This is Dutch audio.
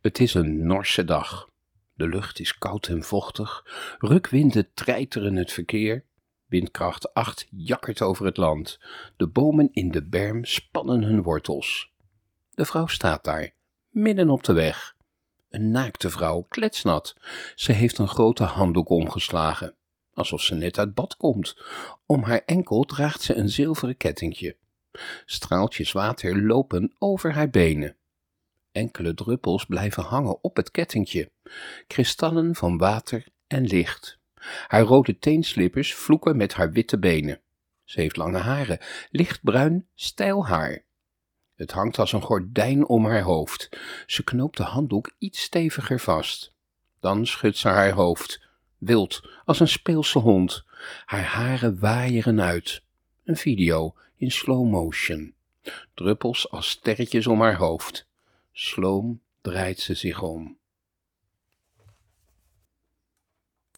Het is een norse dag. De lucht is koud en vochtig, rukwinden treiteren het verkeer. Windkracht 8 jakkert over het land. De bomen in de berm spannen hun wortels. De vrouw staat daar, midden op de weg. Een naakte vrouw, kletsnat. Ze heeft een grote handdoek omgeslagen, alsof ze net uit bad komt. Om haar enkel draagt ze een zilveren kettingje. Straaltjes water lopen over haar benen. Enkele druppels blijven hangen op het kettingje, kristallen van water en licht. Haar rode teenslippers vloeken met haar witte benen. Ze heeft lange haren, lichtbruin, stijl haar. Het hangt als een gordijn om haar hoofd. Ze knoopt de handdoek iets steviger vast. Dan schudt ze haar hoofd, wild als een speelse hond. Haar haren waaieren uit. Een video in slow motion. Druppels als sterretjes om haar hoofd. Sloom draait ze zich om.